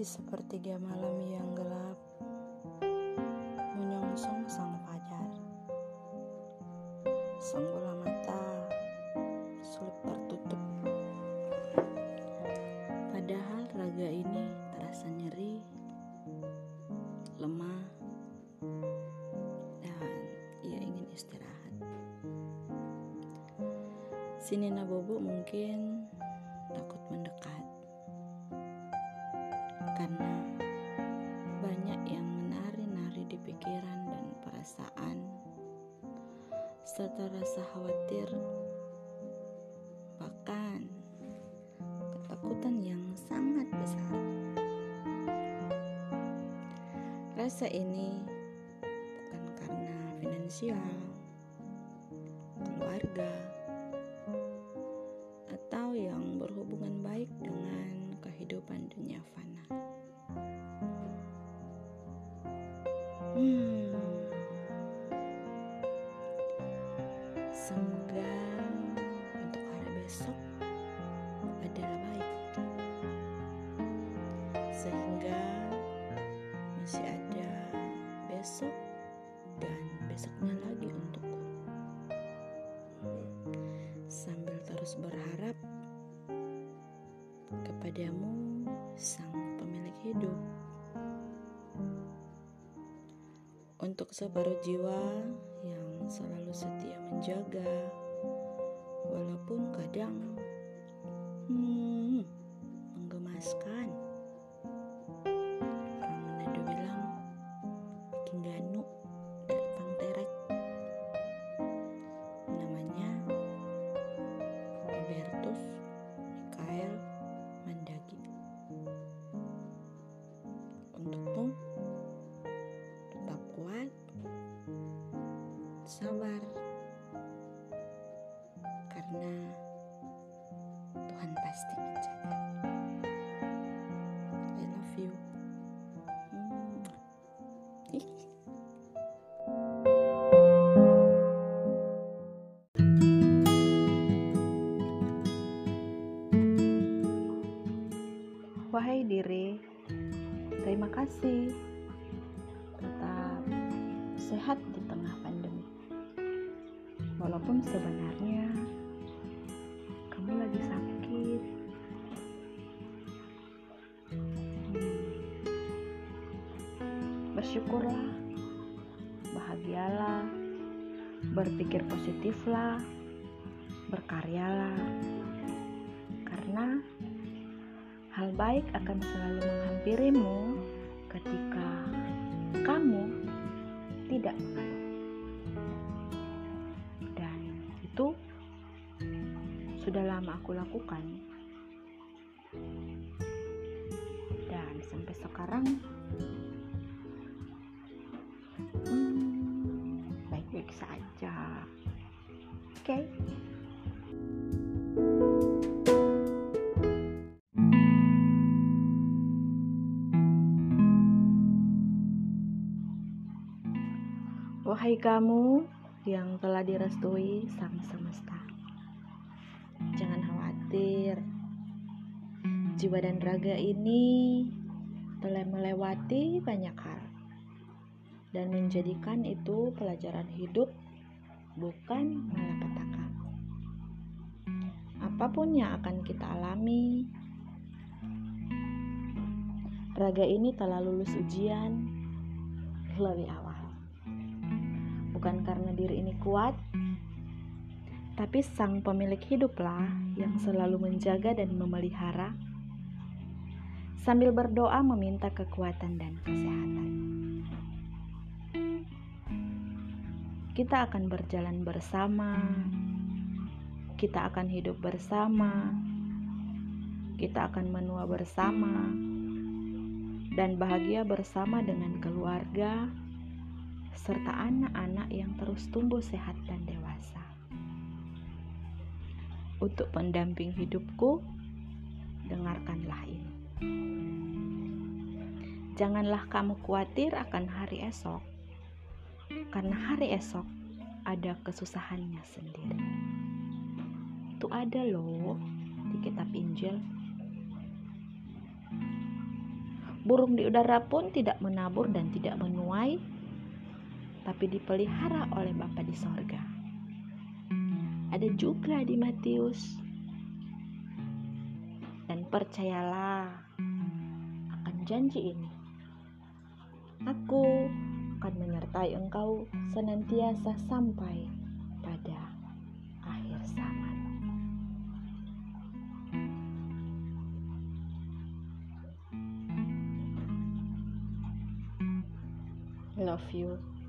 Di sepertiga malam yang gelap, menyongsong sang fajar. Sang bola mata sulit tertutup. Padahal raga ini terasa nyeri, lemah, dan ia ingin istirahat. Si Nina Bobo mungkin karena banyak yang menari-nari di pikiran dan perasaan. Serta rasa khawatir bahkan ketakutan yang sangat besar. Rasa ini bukan karena finansial keluarga Semoga untuk hari besok adalah baik. Sehingga masih ada besok dan besoknya lagi untukku. Sambil terus berharap kepadamu sang pemilik hidup. Untuk separuh jiwa yang selalu setia menjaga, walaupun kadang sabar, karena Tuhan pasti menjaga. I love you. Wahai diri, terima kasih tetap sehat di tengah pandemi. Walaupun sebenarnya kamu lagi sakit. Hmm. Bersyukurlah, bahagialah, berpikir positiflah, berkaryalah. Karena hal baik akan selalu menghampirimu ketika kamu tidak itu sudah lama aku lakukan. Dan sampai sekarang hmm, baik-baik saja. Oke. Wahai kamu yang telah direstui sang semesta. Jangan khawatir. Jiwa dan raga ini telah melewati banyak hal dan menjadikan itu pelajaran hidup bukan malapetaka. Apa pun yang akan kita alami, raga ini telah lulus ujian lebih awal bukan karena diri ini kuat, tapi sang pemilik hiduplah yang selalu menjaga dan memelihara, sambil berdoa meminta kekuatan dan kesehatan. Kita akan berjalan bersama, kita akan hidup bersama, kita akan menua bersama, dan bahagia bersama dengan keluarga serta anak-anak yang terus tumbuh sehat dan dewasa. Untuk pendamping hidupku, dengarkanlah ini. Janganlah kamu khawatir akan hari esok, karena hari esok ada kesusahannya sendiri. Itu ada loh di kitab Injil. Burung di udara pun tidak menabur dan tidak menuai, tapi dipelihara oleh Bapa di sorga. Ada juga di Matius. Dan percayalah akan janji ini. Aku akan menyertai engkau senantiasa sampai pada akhir zaman. Love you.